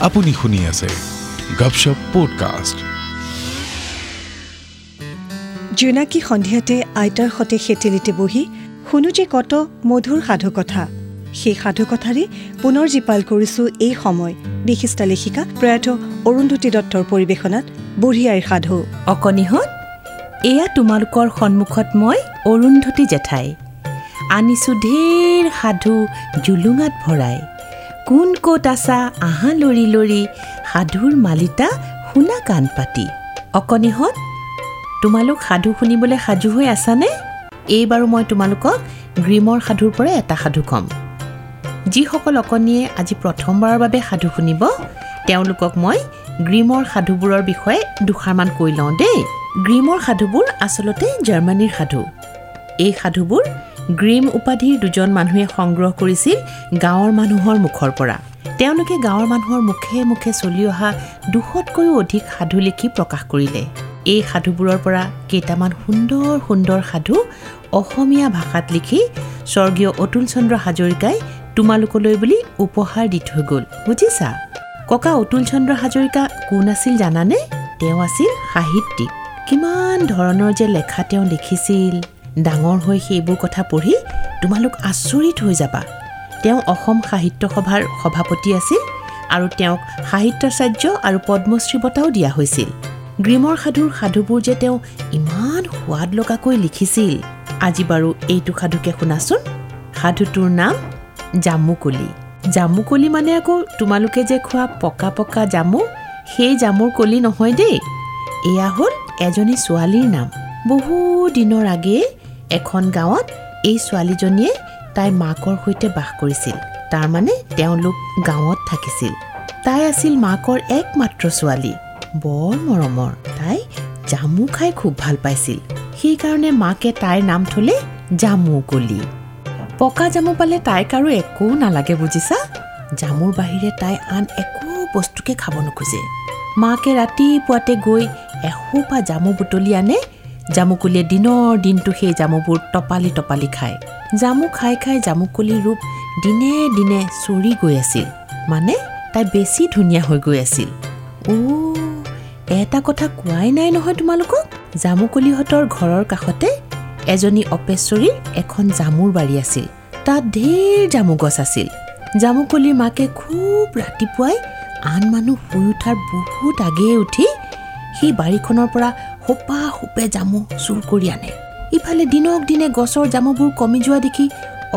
আপুনি শুনি আছে গপশপ পডকাষ্ট জোনাকী সন্ধিয়াতে আইতাৰ সতে সেতেলিতে বহি শুনো যে কত মধুৰ সাধুকথা। সেই সাধুকথাৰে পুনৰ জীপাল কৰিছো এই সময়। বিশিষ্ট লেখিকা প্ৰয়াত অৰুন্ধতী দত্তৰ পৰিৱেশনাত বুঢ়ী আইৰ সাধু অকণিহঁত এয়া তোমালোকৰ সন্মুখত মই অৰুন্ধতী জেঠাই। আনিছোঁ ঢেৰ সাধু জুলুঙাত ভৰাই। কোন ক'ত আছা? আহা লৰি লৰি সাধুৰ মালিতা শুনা কাণ পাতি। অকণিহঁত তোমালোক সাধু শুনিবলৈ সাজু হৈ আছানে? এইবাৰো মই তোমালোকক গ্ৰীমৰ সাধুৰ পৰা এটা সাধু ক'ম। যিসকল অকণিয়ে আজি প্ৰথমবাৰৰ বাবে সাধু শুনিব তেওঁলোকক মই গ্ৰীমৰ সাধুবোৰৰ বিষয়ে দুষাৰমান কৈ লওঁ দেই। গ্ৰীমৰ সাধুবোৰ আচলতে জাৰ্মানীৰ সাধু। এই সাধুবোৰ গ্ৰীম উপাধিৰ দুজন মানুহে সংগ্ৰহ কৰিছিল গাঁৱৰ মানুহৰ মুখৰ পৰা। তেওঁলোকে গাঁৱৰ মানুহৰ মুখে মুখে চলি অহা দুশতকৈও অধিক সাধু লিখি প্ৰকাশ কৰিলে। এই সাধুবোৰৰ পৰা কেইটামান সুন্দৰ সুন্দৰ সাধু অসমীয়া ভাষাত লিখি স্বৰ্গীয় অতুল চন্দ্ৰ হাজৰিকাই তোমালোকলৈ বুলি উপহাৰ দি থৈ গ'ল। বুজিছা? ককা অতুল চন্দ্ৰ হাজৰিকা কোন আছিল জানানে? তেওঁ আছিল সাহিত্যিক। কিমান ধৰণৰ যে লেখা তেওঁ লিখিছিল। ডাঙৰ হৈ সেইবোৰ কথা পঢ়ি তোমালোক আচৰিত হৈ যাবা। তেওঁ অসম সাহিত্য সভাৰ সভাপতি আছিল আৰু তেওঁক সাহিত্যাচাৰ্য আৰু পদ্মশ্ৰী বঁটাও দিয়া হৈছিল। গ্ৰীমৰ সাধুৰ সাধুবোৰ যে তেওঁ ইমান সোৱাদ লগাকৈ লিখিছিল। আজি বাৰু এইটো সাধুকে শুনাচোন। সাধুটোৰ নাম জামুকলি। জামুকলি মানে আকৌ তোমালোকে যে খোৱা পকা পকা জামু সেই জামুৰ কলি নহয় দেই। এয়া হ'ল এজনী ছোৱালীৰ নাম। বহু দিনৰ আগেয়ে এখন গাঁৱত এই ছোৱালীজনীয়ে তাইৰ মাকৰ সৈতে বাস কৰিছিল। তাৰমানে তেওঁলোক গাঁৱত থাকিছিল। তাই আছিল মাকৰ একমাত্ৰ ছোৱালী। বৰ মৰমৰ। তাই জামু খাই খুব ভাল পাইছিল। সেইকাৰণে মাকে তাইৰ নাম থলে জামুকলি পকা জামু পালে তাইক আৰু একো নালাগে বুজিছা? জামুৰ বাহিৰে তাই আন একো বস্তুকে খাব নোখোজে। মাকে ৰাতিপুৱাতে গৈ এসোপা জামু বুটলি আনে জামুকলিয়ে দিনৰ দিনটো সেই জামুবোৰ টপালি টপালি খায়। জামু খাই খাই জামুকলিৰ ৰূপ দিনে দিনে চৰি গৈ আছিল। মানে তাই বেছি ধুনীয়া হৈ গৈ আছিল। অ' এটা কথা কোৱাই নাই নহয় তোমালোকক? জামুকলিহঁতৰ ঘৰৰ কাষতে এজনী অপেশ্বৰীৰ এখন জামুৰ বাৰী আছিল। তাত ঢেৰ জামু গছ আছিল। জামুকলিৰ মাকে খুব ৰাতিপুৱাই আন মানুহ শুই উঠাৰ বহুত আগেয়ে উঠি সেই বাৰীখনৰ পৰা সোপা সোপে জামু চুৰ কৰি আনে। ইফালে দিনক দিনে গছৰ জামুবোৰ কমি যোৱা দেখি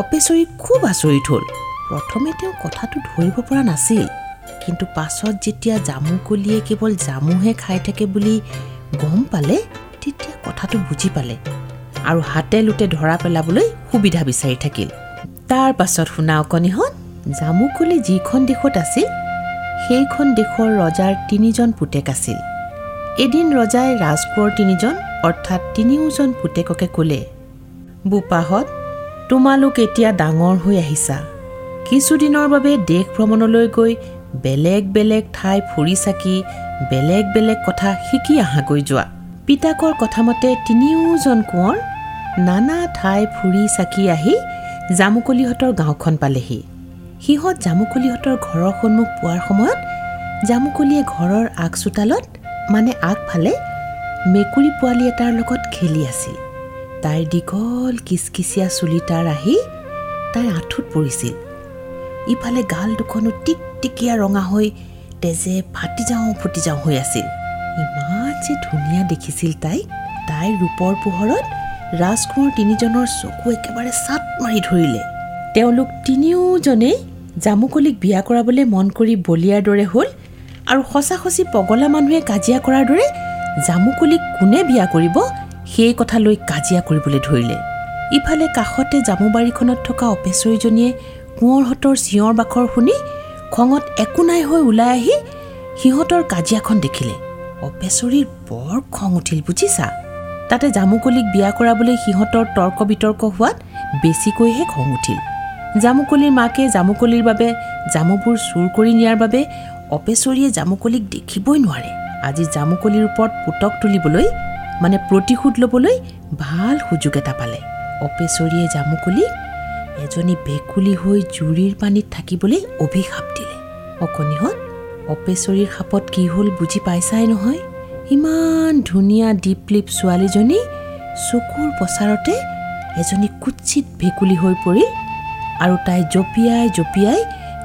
অপেশ্বৰী খুব আচৰিত হ'ল। প্ৰথমে তেওঁ কথাটো ধৰিব পৰা নাছিল। কিন্তু পাছত যেতিয়া জামুকলিয়ে কেৱল জামুহে খাই থাকে বুলি গম পালে তেতিয়া কথাটো বুজি পালে আৰু হাতে লোতে ধৰা পেলাবলৈ সুবিধা বিচাৰি থাকিল। তাৰ পাছত শুনা অকণিহঁত জামুকলি যিখন দেশত আছিল সেইখন দেশৰ ৰজাৰ তিনিজন পুতেক আছিল। এদিন ৰজাই ৰাজকোঁৱৰ তিনিজন অৰ্থাৎ তিনিওজন পুতেককে ক'লে বোপাহঁত তোমালোক এতিয়া ডাঙৰ হৈ আহিছা। কিছুদিনৰ বাবে দেশ ভ্ৰমণলৈ গৈ বেলেগ বেলেগ ঠাই ফুৰি চাকি বেলেগ বেলেগ কথা শিকি আহাগৈ যোৱা। পিতাকৰ কথামতে তিনিওজন কোঁৱৰ নানা ঠাই ফুৰি চাকি আহি জামুকলিহঁতৰ গাঁওখন পালেহি। সিহঁত জামুকলিহঁতৰ ঘৰৰ সন্মুখ পোৱাৰ সময়ত জামুকলিয়ে ঘৰৰ আগ চোতালত মানে আগফালে মেকুৰী পোৱালি এটাৰ লগত খেলি আছিল। তাইৰ দীঘল কিচকিচীয়া চুলি তাৰ আহি তাইৰ আঁঠুত পৰিছিল। ইফালে গাল দুখনো টিকটিকীয়া ৰঙা হৈ তেজে ফাটি যাওঁ ফুটি যাওঁ হৈ আছিল। ইমান যে ধুনীয়া দেখিছিল তাইক তাইৰ ৰূপৰ পোহৰত ৰাজকোঁৱৰ তিনিজনৰ চকু একেবাৰে চাট মাৰি ধৰিলে। তেওঁলোক তিনিওজনেই জামুকলিক বিয়া কৰাবলৈ মন কৰি বলিয়াৰ দৰে হ'ল। আৰু সঁচা সঁচি পগলা মানুহে কাজিয়া কৰাৰ দৰে জামুকলিক কোনে বিয়া কৰিব সেই কথা লৈ কাজিয়া কৰিবলৈ ধৰিলে। ইফালে কাষতে জামুবাৰীখনত থকা অপেশ্বৰীজনীয়ে কোঁৱৰহঁতৰ চিঞৰ বাখৰ শুনি খঙত একো নাই হৈ ওলাই আহি সিহঁতৰ কাজিয়াখন দেখিলে। অপেশ্বৰীৰ বৰ খং উঠিল বুজিছা? তাতে জামুকলিক বিয়া কৰাবলৈ সিহঁতৰ তৰ্ক বিতৰ্ক হোৱাত বেছিকৈহে খং উঠিল। জামুকলিৰ মাকে জামুকলিৰ বাবে জামুবোৰ চুৰ কৰি নিয়াৰ বাবে অপেশ্বৰীয়ে জামুকলিক দেখিবই নোৱাৰে। আজি জামুকলিৰ ওপৰত পুতক তুলিবলৈ মানে প্ৰতিশোধ ল'বলৈ ভাল সুযোগ এটা পালে। অপেশ্বৰীয়ে জামুকলিক এজনী ভেকুলী হৈ জুৰিৰ পানীত থাকিবলৈ অভিশাপ দিলে। অকণিহঁত অপেচৰীৰ সাপত কি হ'ল বুজি পাইছাই নহয়। ইমান ধুনীয়া দীপলিপ ছোৱালীজনী চকুৰ প্ৰচাৰতে এজনী কুৎচিত ভেকুলী হৈ পৰিল আৰু তাই জঁপিয়াই জঁপিয়াই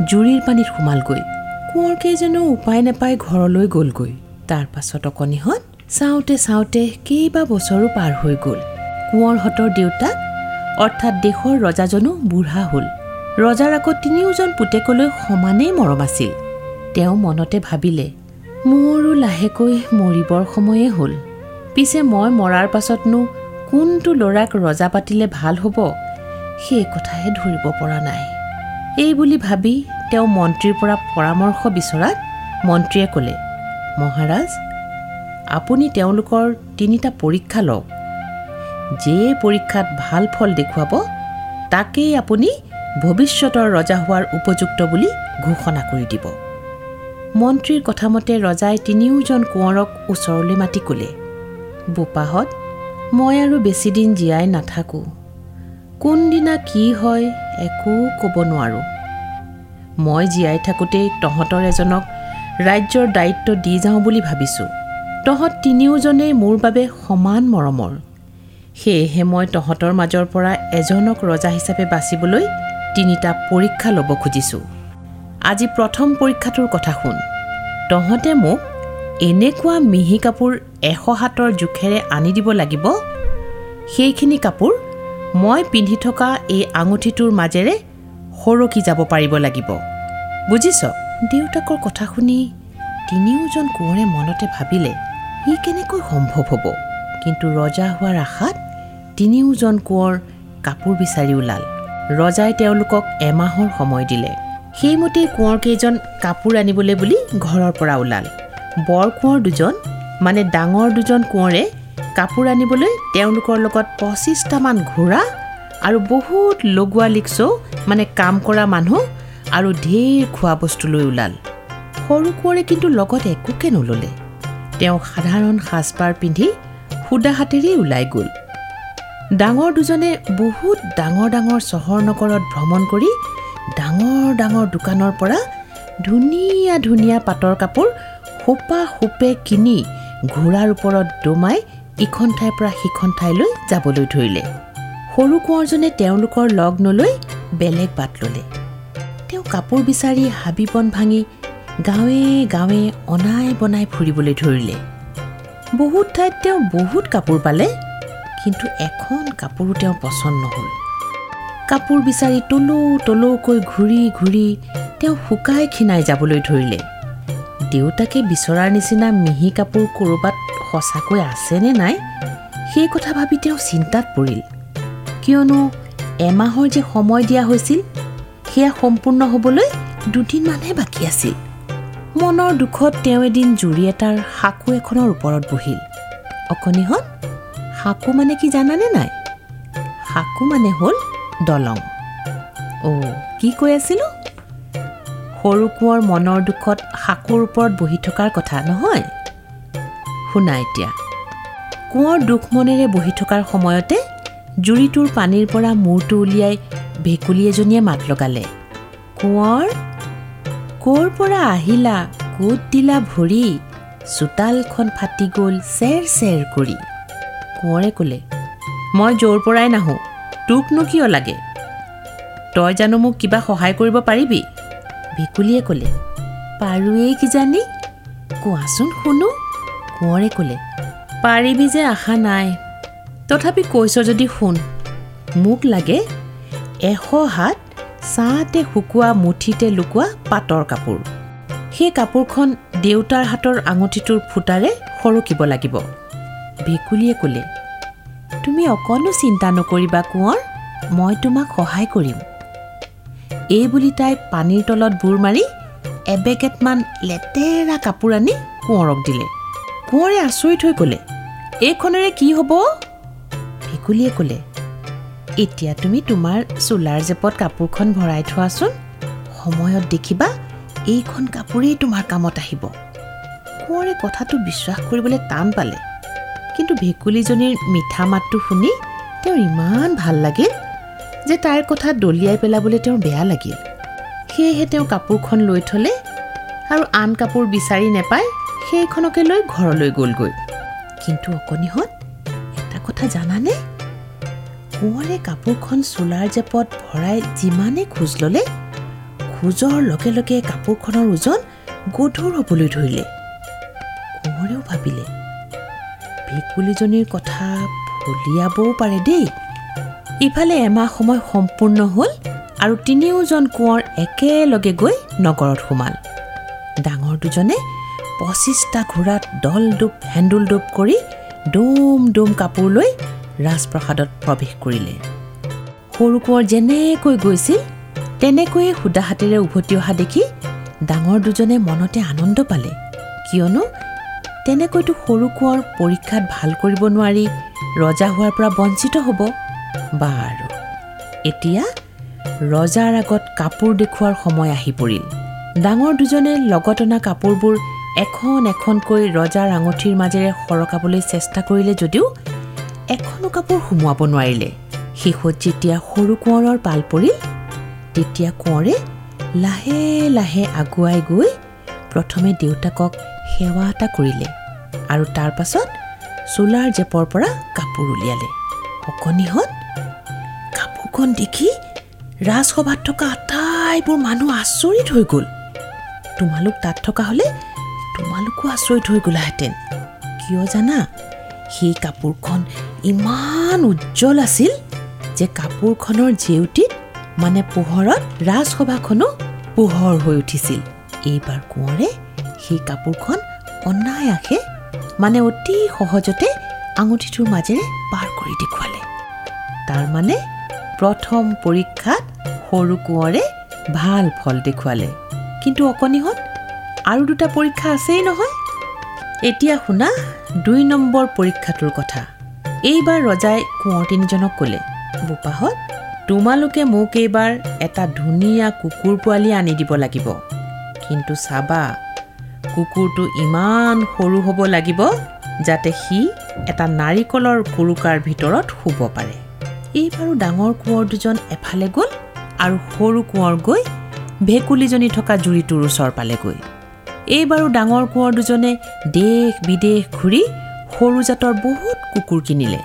জুৰিৰ পানীত সোমালগৈ। কোঁৱৰকেইজনেও উপায় নাপাই ঘৰলৈ গ'লগৈ। তাৰ পাছত অকণিহঁত চাওঁতে চাওঁতে কেইবা বছৰো পাৰ হৈ গ'ল। কোঁৱৰহঁতৰ দেউতাক অৰ্থাৎ দেশৰ ৰজাজনো বুঢ়া হ'ল। ৰজাৰ আকৌ তিনিওজন পুতেকলৈ সমানেই মৰম আছিল। তেওঁ মনতে ভাবিলে মোৰো লাহেকৈ মৰিবৰ সময়ে হ'ল। পিছে মই মৰাৰ পাছতনো কোনটো ল'ৰাক ৰজা পাতিলে ভাল হ'ব? সেই কথাহে ধৰিব পৰা নাই। এই বুলি ভাবি তেওঁ মন্ত্ৰীৰ পৰা পৰামৰ্শ বিচৰাত মন্ত্ৰীয়ে ক'লে মহাৰাজ আপুনি তেওঁলোকৰ তিনিটা পৰীক্ষা লওক। যিয়ে পৰীক্ষাত ভাল ফল দেখুৱাব তাকেই আপুনি ভৱিষ্যতৰ ৰজা হোৱাৰ উপযুক্ত বুলি ঘোষণা কৰি দিব। মন্ত্ৰীৰ কথামতে ৰজাই তিনিওজন কোঁৱৰক ওচৰলৈ মাতি ক'লে বোপাহঁত মই আৰু বেছিদিন জীয়াই নাথাকোঁ। কোনদিনা কি হয় একো ক'ব নোৱাৰোঁ। মই জীয়াই থাকোঁতেই তহঁতৰ এজনক ৰাজ্যৰ দায়িত্ব দি যাওঁ বুলি ভাবিছোঁ। তহঁত তিনিওজনেই মোৰ বাবে সমান মৰমৰ। সেয়েহে মই তহঁতৰ মাজৰ পৰা এজনক ৰজা হিচাপে বাচিবলৈ তিনিটা পৰীক্ষা ল'ব খুজিছোঁ। আজি প্ৰথম পৰীক্ষাটোৰ কথা শুন। তহঁতে মোক এনেকুৱা মিহি কাপোৰ এশ হাতৰ জোখেৰে আনি দিব লাগিব? সেইখিনি কাপোৰ মই পিন্ধি থকা এই আঙুঠিটোৰ মাজেৰে সৰকি যাব পাৰিব লাগিব। বুজিছ? দেউতাকৰ কথা শুনি তিনিওজন কোঁৱৰে মনতে ভাবিলে ই কেনেকৈ সম্ভৱ হ'ব? কিন্তু ৰজা হোৱাৰ আশাত তিনিওজন কোঁৱৰ কাপোৰ বিচাৰি ওলাল। ৰজাই তেওঁলোকক এমাহৰ সময় দিলে। সেইমতেই কোঁৱৰকেইজন কাপোৰ আনিবলৈ বুলি ঘৰৰ পৰা ওলাল। বৰ কোঁৱৰ দুজন মানে ডাঙৰ দুজন কোঁৱৰে কাপোৰ আনিবলৈ তেওঁলোকৰ লগত পঁচিছটামান ঘোঁৰা আৰু বহুত লগোৱা লিকচৌ মানে কাম কৰা মানুহ আৰু ঢেৰ খোৱা বস্তু লৈ ওলাল। সৰু কোঁৱৰে কিন্তু লগত একোকে নল'লে। তেওঁ সাধাৰণ সাজপাৰ পিন্ধি সুদা হাতেৰেই ওলাই গ'ল। ডাঙৰ দুজনে বহুত ডাঙৰ ডাঙৰ চহৰ নগৰত ভ্ৰমণ কৰি ডাঙৰ ডাঙৰ দোকানৰ পৰা ধুনীয়া ধুনীয়া পাটৰ কাপোৰ সোপা সোপে কিনি ঘোঁৰাৰ ওপৰত দমাই ইখন ঠাইৰ পৰা সিখন ঠাইলৈ যাবলৈ ধৰিলে। সৰু কোঁৱৰজনে তেওঁলোকৰ লগ নলৈ বেলেগ বাট ল'লে। তেওঁ কাপোৰ বিচাৰি হাবি বন ভাঙি গাঁৱে গাঁৱে অনাই বনাই ফুৰিবলৈ ধৰিলে। বহুত ঠাইত তেওঁ বহুত কাপোৰ পালে কিন্তু এখন কাপোৰো তেওঁৰ পচন্দ নহ'ল। কাপোৰ বিচাৰি তলৌ তলৌকৈ ঘূৰি ঘূৰি তেওঁ শুকাই খীনাই যাবলৈ ধৰিলে। দেউতাকে বিচৰাৰ নিচিনা মিহি কাপোৰ ক'ৰবাত সঁচাকৈ আছেনে নাই সেই কথা ভাবি তেওঁ চিন্তাত পৰিল। কিয়নো এমাহৰ যে সময় দিয়া হৈছিল সেয়া সম্পূৰ্ণ হ'বলৈ দুদিনমানহে বাকী আছিল। মনৰ দুখত তেওঁ এদিন জুৰি এটাৰ সাকু এখনৰ ওপৰত বহিল। অকণিহঁত সাকু মানে কি জানানে নাই? সাকু মানে হ'ল দলং। অ' কি কৈ আছিলোঁ? সৰু কোঁৱৰ মনৰ দুখত সাকুৰ ওপৰত বহি থকাৰ কথা নহয়। শুনা এতিয়া কোঁৱৰ দুখ মনেৰে বহি থকাৰ সময়তে জুৰিটোৰ পানীৰ পৰা মূৰটো উলিয়াই ভেকুলী এজনীয়ে মাত লগালে। কোঁৱৰ? ক'ৰ পৰা আহিলা? ক'ত দিলা ভৰি? চোতালখন ফাটি গ'ল চেৰ চেৰ কৰি। কোঁৱৰে ক'লে মই য'ৰ পৰাই নাহোঁ তোকনো কিয় লাগে? তই জানো মোক কিবা সহায় কৰিব পাৰিবি? ভেকুলীয়ে ক'লে পাৰোৱেই কিজানি। কোৱাচোন শুনো। কোঁৱৰে ক'লে পাৰিবি যে আশা নাই। তথাপি কৈছ যদি শুন মোক লাগে এশ হাত ছাঁতে শুকোৱা মুঠিতে লুকোৱা পাটৰ কাপোৰ। সেই কাপোৰখন দেউতাৰ হাতৰ আঙুঠিটোৰ ফুটাৰে সৰকিব লাগিব। ভেকুলীয়ে ক'লে তুমি অকণো চিন্তা নকৰিবা কোঁৱৰ মই তোমাক সহায় কৰিম। এই বুলি তাই পানীৰ তলত বুৰ মাৰি এবেকেটমান লেতেৰা কাপোৰ আনি কোঁৱৰক দিলে। কোঁৱৰে আচৰিত হৈ ক'লে এইখনেৰে কি হ'ব? ভেকুলীয়ে ক'লে। এতিয়া তুমি তোমাৰ চোলাৰ জেপত কাপোৰখন ভৰাই থোৱাচোন। সময়ত দেখিবা এইখন কাপোৰেই তোমাৰ কামত আহিব। কোঁৱৰে কথাটো বিশ্বাস কৰিবলৈ টান পালে। কিন্তু ভেকুলীজনীৰ মিঠা মাতটো শুনি তেওঁৰ ইমান ভাল লাগিল যে তাইৰ কথা দলিয়াই পেলাবলৈ তেওঁৰ বেয়া লাগিল। সেয়েহে তেওঁ কাপোৰখন লৈ থ'লে আৰু আন কাপোৰ বিচাৰি নেপাই সেইখনকে লৈ ঘৰলৈ গ'লগৈ। কিন্তু অকণিহঁত এটা কথা জানানে? কোঁৱৰে কাপোৰখন চোলাৰ জেপত ভৰাই যিমানে খোজ ল'লে খোজৰ লগে লগে কাপোৰখনৰ ওজন গধুৰ হ'বলৈ ধৰিলে। কোঁৱৰেও ভাবিলে ভেকুলীজনীৰ কথা ফলিয়াবও পাৰে দেই। ইফালে এমাহ সময় সম্পূৰ্ণ হ'ল আৰু তিনিওজন কোঁৱৰ একেলগে গৈ নগৰত সোমাল। ডাঙৰ দুজনে পঁচিছটা ঘোঁৰাত দল ডোব হেন্দুল ডোব কৰি ডুম ডুম কাপোৰ লৈ ৰাজপ্ৰসাদত প্ৰৱেশ কৰিলে। সৰু কোঁৱৰ যেনেকৈ গৈছিল তেনেকৈয়ে সুদা হাতেৰে উভতি অহা দেখি ডাঙৰ দুজনে মনতে আনন্দ পালে। কিয়নো তেনেকৈতো সৰু কোঁৱৰ পৰীক্ষাত ভাল কৰিব নোৱাৰি ৰজা হোৱাৰ পৰা বঞ্চিত হ'ব। বাৰু এতিয়া ৰজাৰ আগত কাপোৰ দেখুওৱাৰ সময় আহি পৰিল। ডাঙৰ দুজনে লগত অনা কাপোৰবোৰ এখন এখনকৈ ৰজাৰ আঙঠিৰ মাজেৰে সৰকাবলৈ চেষ্টা কৰিলে যদিও এখনো কাপোৰ সুমুৱাব নোৱাৰিলে। শেষত যেতিয়া সৰু কোঁৱৰৰ পাল পৰিল তেতিয়া কোঁৱৰে লাহে লাহে আগুৱাই গৈ প্ৰথমে দেউতাকক সেৱা এটা কৰিলে আৰু তাৰ পাছত চোলাৰ জেপৰ পৰা কাপোৰ উলিয়ালে। অকণিহঁত কাপোৰখন দেখি ৰাজসভাত থকা আটাইবোৰ মানুহ আচৰিত হৈ গ'ল। তোমালোক তাত থকা হ'লে তোমালোকো আচৰিত হৈ গ'লাহেঁতেন। কিয় জানা? সেই কাপোৰখন ইমান উজ্জ্বল আছিল যে কাপোৰখনৰ জেউতিত মানে পোহৰত ৰাজসভাখনো পোহৰ হৈ উঠিছিল। এইবাৰ কোঁৱৰে সেই কাপোৰখন অনায়াসে মানে অতি সহজতে আঙুঠিটোৰ মাজেৰে পাৰ কৰি দেখুৱালে। তাৰমানে প্ৰথম পৰীক্ষাত সৰু কোঁৱৰে ভাল ফল দেখুৱালে। কিন্তু অকণিহঁত আৰু দুটা পৰীক্ষা আছেই নহয়। এতিয়া শুনা দুই নম্বৰ পৰীক্ষাটোৰ কথা। এইবাৰ ৰজাই কোঁৱৰ তিনিজনক ক'লে বোপাহঁত তোমালোকে মোক এইবাৰ এটা ধুনীয়া কুকুৰ পোৱালি আনি দিব লাগিব। কিন্তু চাবা কুকুৰটো ইমান সৰু হ'ব লাগিব যাতে সি এটা নাৰিকলৰ কুৰুকাৰ ভিতৰত শুব পাৰে। এইবাৰো ডাঙৰ কোঁৱৰ দুজন এফালে গ'ল আৰু সৰু কোঁৱৰ গৈ ভেকুলীজনী থকা জুৰিটোৰ ওচৰ পালেগৈ। এইবাৰো ডাঙৰ কোঁৱৰ দুজনে দেশ বিদেশ ঘূৰি সৰু জাতৰ বহুত কুকুৰ কিনিলে।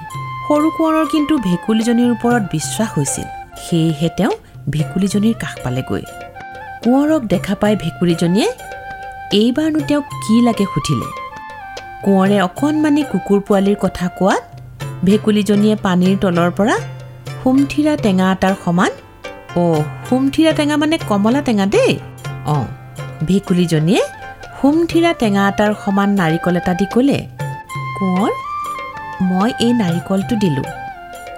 সৰু কোঁৱৰৰ কিন্তু ভেকুলীজনীৰ ওপৰত বিশ্বাস হৈছিল। সেয়েহে তেওঁ ভেকুলীজনীৰ কাষ পালেগৈ। কোঁৱৰক দেখা পাই ভেকুলীজনীয়ে এইবাৰনো তেওঁক কি লাগে সুধিলে? কোঁৱৰে অকণমানি কুকুৰ পোৱালিৰ কথা কোৱাত ভেকুলীজনীয়ে পানীৰ তলৰ পৰা সুমথিৰা টেঙা এটাৰ সমান অ' সুমথিৰা টেঙা মানে কমলা টেঙা দেই? অঁ ভেকুলীজনীয়ে সুমথিৰা টেঙা এটাৰ সমান নাৰিকল এটা দি ক'লে কোঁৱৰ মই এই নাৰিকলটো দিলোঁ।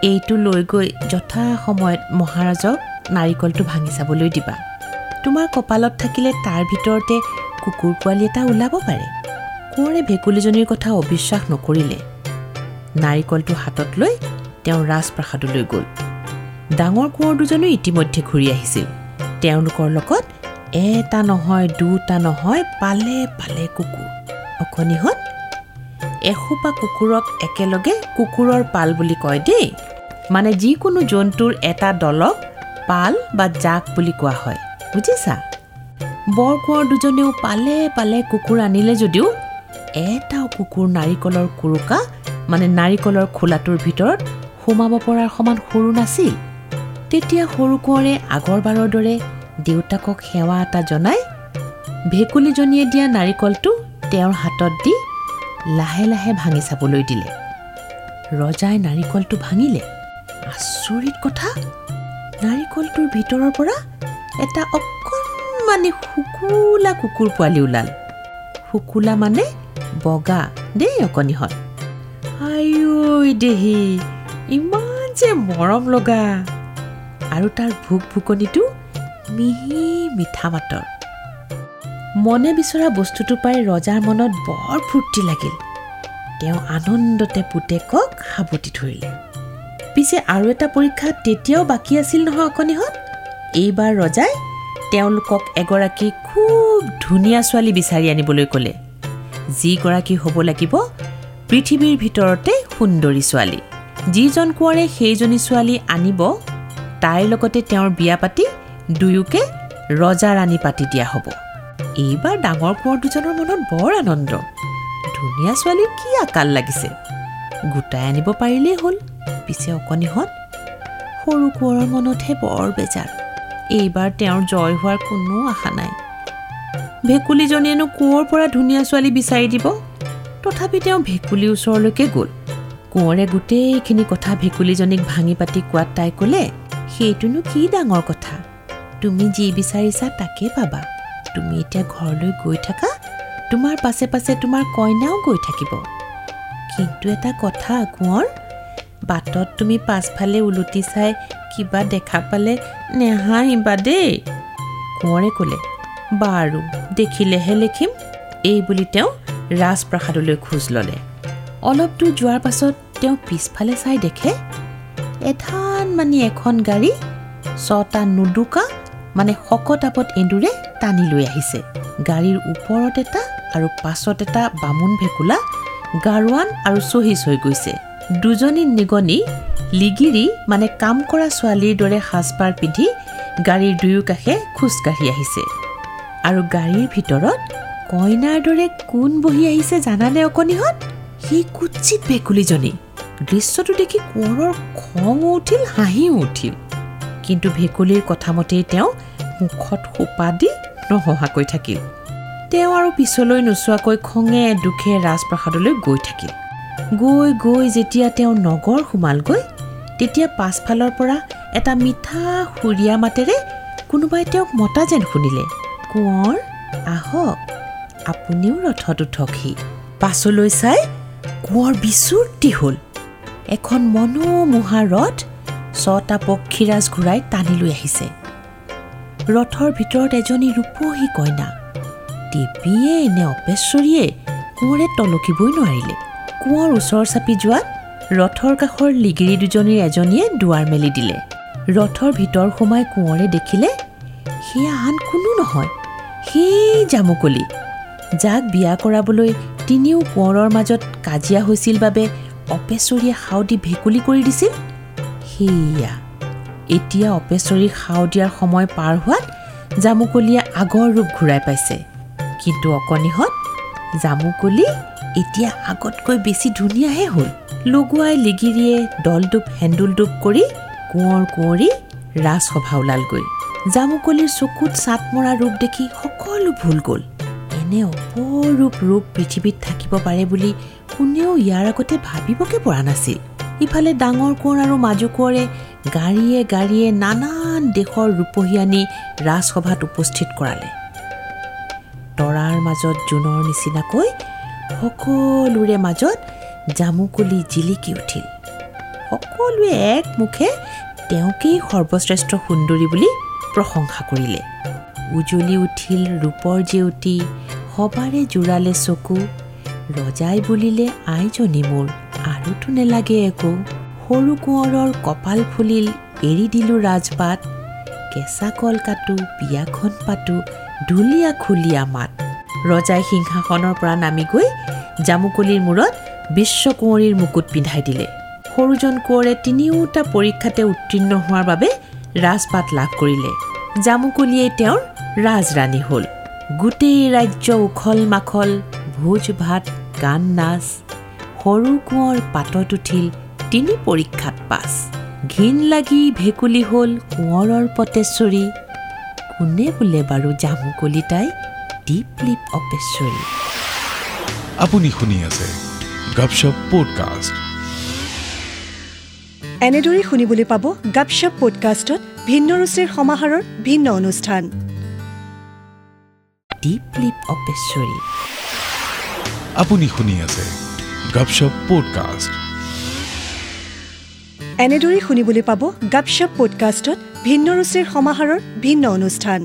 এইটো লৈ গৈ যথা সময়ত মহাৰাজক নাৰিকলটো ভাঙি চাবলৈ দিবা। তোমাৰ কপালত থাকিলে তাৰ ভিতৰতে কুকুৰ পোৱালি এটা ওলাব পাৰে। কোঁৱৰে ভেকুলীজনীৰ কথা অবিশ্বাস নকৰিলে। নাৰিকলটো হাতত লৈ তেওঁ ৰাজপ্ৰাসাদলৈ গ'ল। ডাঙৰ কোঁৱৰ দুজনো ইতিমধ্যে ঘূৰি আহিছিল। তেওঁলোকৰ লগত এটা নহয় দুটা নহয় পালে পালে কুকুৰ। অকণিহঁত এসোপা কুকুৰক একেলগে কুকুৰৰ পাল বুলি কয় দেই। মানে যিকোনো জন্তুৰ এটা দলক পাল বা জাক বুলি কোৱা হয় বুজিছা? বৰ কোঁৱৰ দুজনেও পালে পালে কুকুৰ আনিলে যদিও এটাও কুকুৰ নাৰিকলৰ কুৰুকা মানে নাৰিকলৰ খোলাটোৰ ভিতৰত সোমাব পৰাৰ সমান সৰু নাছিল। তেতিয়া সৰু কোঁৱৰে আগৰবাৰৰ দৰে দেউতাকক সেৱা এটা জনাই ভেকুলীজনীয়ে দিয়া নাৰিকলটো তেওঁৰ হাতত দি লাহে লাহে ভাঙি চাবলৈ দিলে। ৰজাই নাৰিকলটো ভাঙিলে। আচৰিত কথা! নাৰিকলটোৰ ভিতৰৰ পৰা এটা অকণমানি শুকুলা কুকুৰ পোৱালি ওলাল। শুকুলা মানে বগা দেই অকণিহঁত আই দেহি! ইমান যে মৰম লগা! আৰু তাৰ ভোক ভোকনিটো মিহি মিঠা মাতৰ মনে বিচৰা বস্তুটো পাই ৰজাৰ মনত বৰ ফূৰ্তি লাগিল। তেওঁ আনন্দতে পুতেকক সাৱটি ধৰিলে। পিছে আৰু এটা পৰীক্ষা তেতিয়াও বাকী আছিল নহয় অকণিহঁত এইবাৰ ৰজাই তেওঁলোকক এগৰাকী খুব ধুনীয়া ছোৱালী বিচাৰি আনিবলৈ ক'লে। যিগৰাকী হ'ব লাগিব পৃথিৱীৰ ভিতৰতে সুন্দৰী ছোৱালী। যিজন কোঁৱৰে সেইজনী ছোৱালী আনিব তাইৰ লগতে তেওঁৰ বিয়া পাতি দুয়োকে ৰজা ৰাণী পাতি দিয়া হ'ব। এইবাৰ ডাঙৰ কোঁৱৰ দুজনৰ মনত বৰ আনন্দ। ধুনীয়া ছোৱালীৰ কি আকাল লাগিছে। গোটাই আনিব পাৰিলেই হ'ল। পিছে অকণিহঁত সৰু কোঁৱৰৰ মনতহে বৰ বেজাৰ। এইবাৰ তেওঁৰ জয় হোৱাৰ কোনো আশা নাই। ভেকুলীজনীয়েনো কোঁৱৰ পৰা ধুনীয়া ছোৱালী বিচাৰি দিব? তথাপি তেওঁ ভেকুলীৰ ওচৰলৈকে গ'ল। কোঁৱৰে গোটেইখিনি কথা ভেকুলীজনীক ভাঙি পাতি কোৱাত তাই ক'লে সেইটোনো কি ডাঙৰ কথা? তুমি যি বিচাৰিছা তাকেই পাবা। তুমি এতিয়া ঘৰলৈ গৈ থাকা তোমাৰ পাছে পাছে তোমাৰ কইনাও গৈ থাকিব। কিন্তু এটা কথা কোঁৱৰ বাটত তুমি পাছফালে ওলটি চাই কিবা দেখা পালে নেহাঁহিবা দেই। কোঁৱৰে ক'লে বাৰু দেখিলেহে লিখিম। এই বুলি তেওঁ ৰাজপ্ৰসাদলৈ খোজ ল'লে। অলপ দূৰ যোৱাৰ পাছত তেওঁ পিছফালে চাই দেখে এধান মানি এখন গাড়ী ছটা নুডুকা মানে শকত আপত এন্দুৰে টানি লৈ আহিছে। গাড়ীৰ ওপৰত এটা আৰু পাছত এটা বামুণ ভেকুলা গাৰোৱান আৰু চহিচ হৈ গৈছে। দুজনী নিগনি লিগিৰি মানে কাম কৰা ছোৱালীৰ দৰে সাজপাৰ পিন্ধি গাড়ীৰ দুয়ো কাষে খোজকাঢ়ি আহিছে। আৰু গাড়ীৰ ভিতৰত কইনাৰ দৰে কোন বহি আহিছে জানানে অকণিহঁত? সি কুচিত ভেকুলীজনী। দৃশ্যটো দেখি কোঁৱৰৰ খঙো উঠিল হাঁহিও উঠিল। কিন্তু ভেকুলীৰ কথামতেই তেওঁ মুখত সোপা দি নহঁহাকৈ থাকিল। তেওঁ আৰু পিছলৈ নোচোৱাকৈ খঙে দুখে ৰাজপ্ৰসাদলৈ গৈ থাকিল। গৈ গৈ যেতিয়া তেওঁ নগৰ সোমালগৈ তেতিয়া পাছফালৰ পৰা এটা মিঠা সুৰীয়া মাতেৰে কোনোবাই তেওঁক মতা যেন শুনিলে। কোঁৱৰ আহক আপুনিও ৰথত উঠকহি। পাছলৈ চাই কোঁৱৰ বিচূৰ্তি হ'ল। এখন মনোমোহা ৰথ ছটা পক্ষীৰাজ ঘূৰাই টানি লৈ আহিছে। ৰথৰ ভিতৰত এজনী ৰূপহী কইনা। দেৱীয়ে নে অপেশ্বৰীয়ে কোঁৱৰে তলকিবই নোৱাৰিলে। কোঁৱৰ ওচৰ চাপি যোৱাত ৰথৰ কাষৰ লিগিৰি দুজনীৰ এজনীয়ে দুৱাৰ মেলি দিলে। ৰথৰ ভিতৰ সোমাই কোঁৱৰে দেখিলে সেয়া আন কোনো নহয়। সেই জামুকলি। যাক বিয়া কৰাবলৈ তিনিও কোঁৱৰৰ মাজত কাজিয়া হৈছিল বাবে অপেশ্বৰীয়ে সাও দি ভেকুলী কৰি দিছিল। সেয়া। এতিয়া অপেশ্বৰীক সাও দিয়াৰ সময় পাৰ হোৱাত জামুকলিয়ে আগৰ ৰূপ ঘূৰাই পাইছে। কিন্তু অকণিহঁত জামুকলি এতিয়া আগতকৈ বেছি ধুনীয়াহে হ'ল। লগুৱাই লিগিৰিয়ে দলডোপ হেন্দুলডোপ কৰি কোঁৱৰ কুঁৱৰী ৰাজসভা ওলালগৈ। জামুকলিৰ চকুত চাট মৰা ৰূপ দেখি সকলো ভুল গ'ল। এনে অপৰূপ ৰূপ পৃথিৱীত থাকিব পাৰে বুলি কোনেও ইয়াৰ আগতে ভাবিবকে পৰা নাছিল। ইফালে ডাঙৰ কোঁৱৰ আৰু মাজু কোঁৱৰে গাড়ীয়ে গাড়ীয়ে নানান দেশৰ ৰূপহী আনি ৰাজসভাত উপস্থিত কৰালে। তৰাৰ মাজত জোনৰ নিচিনাকৈ সকলোৰে মাজত জামুকলি জিলিকি উঠিল। সকলোৱে একমুখে তেওঁকেই সৰ্বশ্ৰেষ্ঠ সুন্দৰী বুলি প্ৰশংসা কৰিলে। উজলি উঠিল ৰূপৰ জেউতী সবাৰে জোৰালে চকু ৰজাই বুলিলে আইজনী মোৰ। আৰুতো নেলাগে একো। সৰু কোঁৱৰৰ কপাল ফুলিল এৰি দিলোঁ ৰাজপাত। কেঁচা কল কাটো বিয়াখন পাতো ঢুলীয়া খুলীয়া মাত। ৰজাই সিংহাসনৰ পৰা নামি গৈ জামুকলিৰ মূৰত বিশ্বকুঁৱৰীৰ মুকুট পিন্ধাই দিলে। সৰুজন কোঁৱৰে তিনিওটা পৰীক্ষাতে উত্তীৰ্ণ হোৱাৰ বাবে ৰাজপাত লাভ কৰিলে। জামুকলিয়েই তেওঁৰ ৰাজৰাণী হ'ল। গোটেই ৰাজ্য উখল মাখল ভোজ ভাত গান নাচ সৰু কোঁৱৰ পাতত উঠিল তিনি পৰীক্ষাত পাছ। ঘিন লাগি ভেকুলী হ'ল কোঁৱৰৰ পতেশ্বৰী কোনে বোলে বাৰু জামুকলি তাই দীপলিপ অপেশ্বৰী। আপুনি শুনি আছে গপশপ পডকাষ্ট। এনেদৰেই শুনিবলৈ পাব গাপশ্বপ পডকাষ্টত ভিন্ন ৰুচিৰ সমাহাৰৰ ভিন্ন অনুষ্ঠান। দীপলিপ অপেশ্বৰী। আপুনি শুনি আছে গপশপ পডকাষ্ট এনেদৰেই শুনিবলৈ পাব গাপশ্বপ পডকাষ্টত ভিন্ন ৰুচিৰ সমাহাৰৰ ভিন্ন অনুষ্ঠান।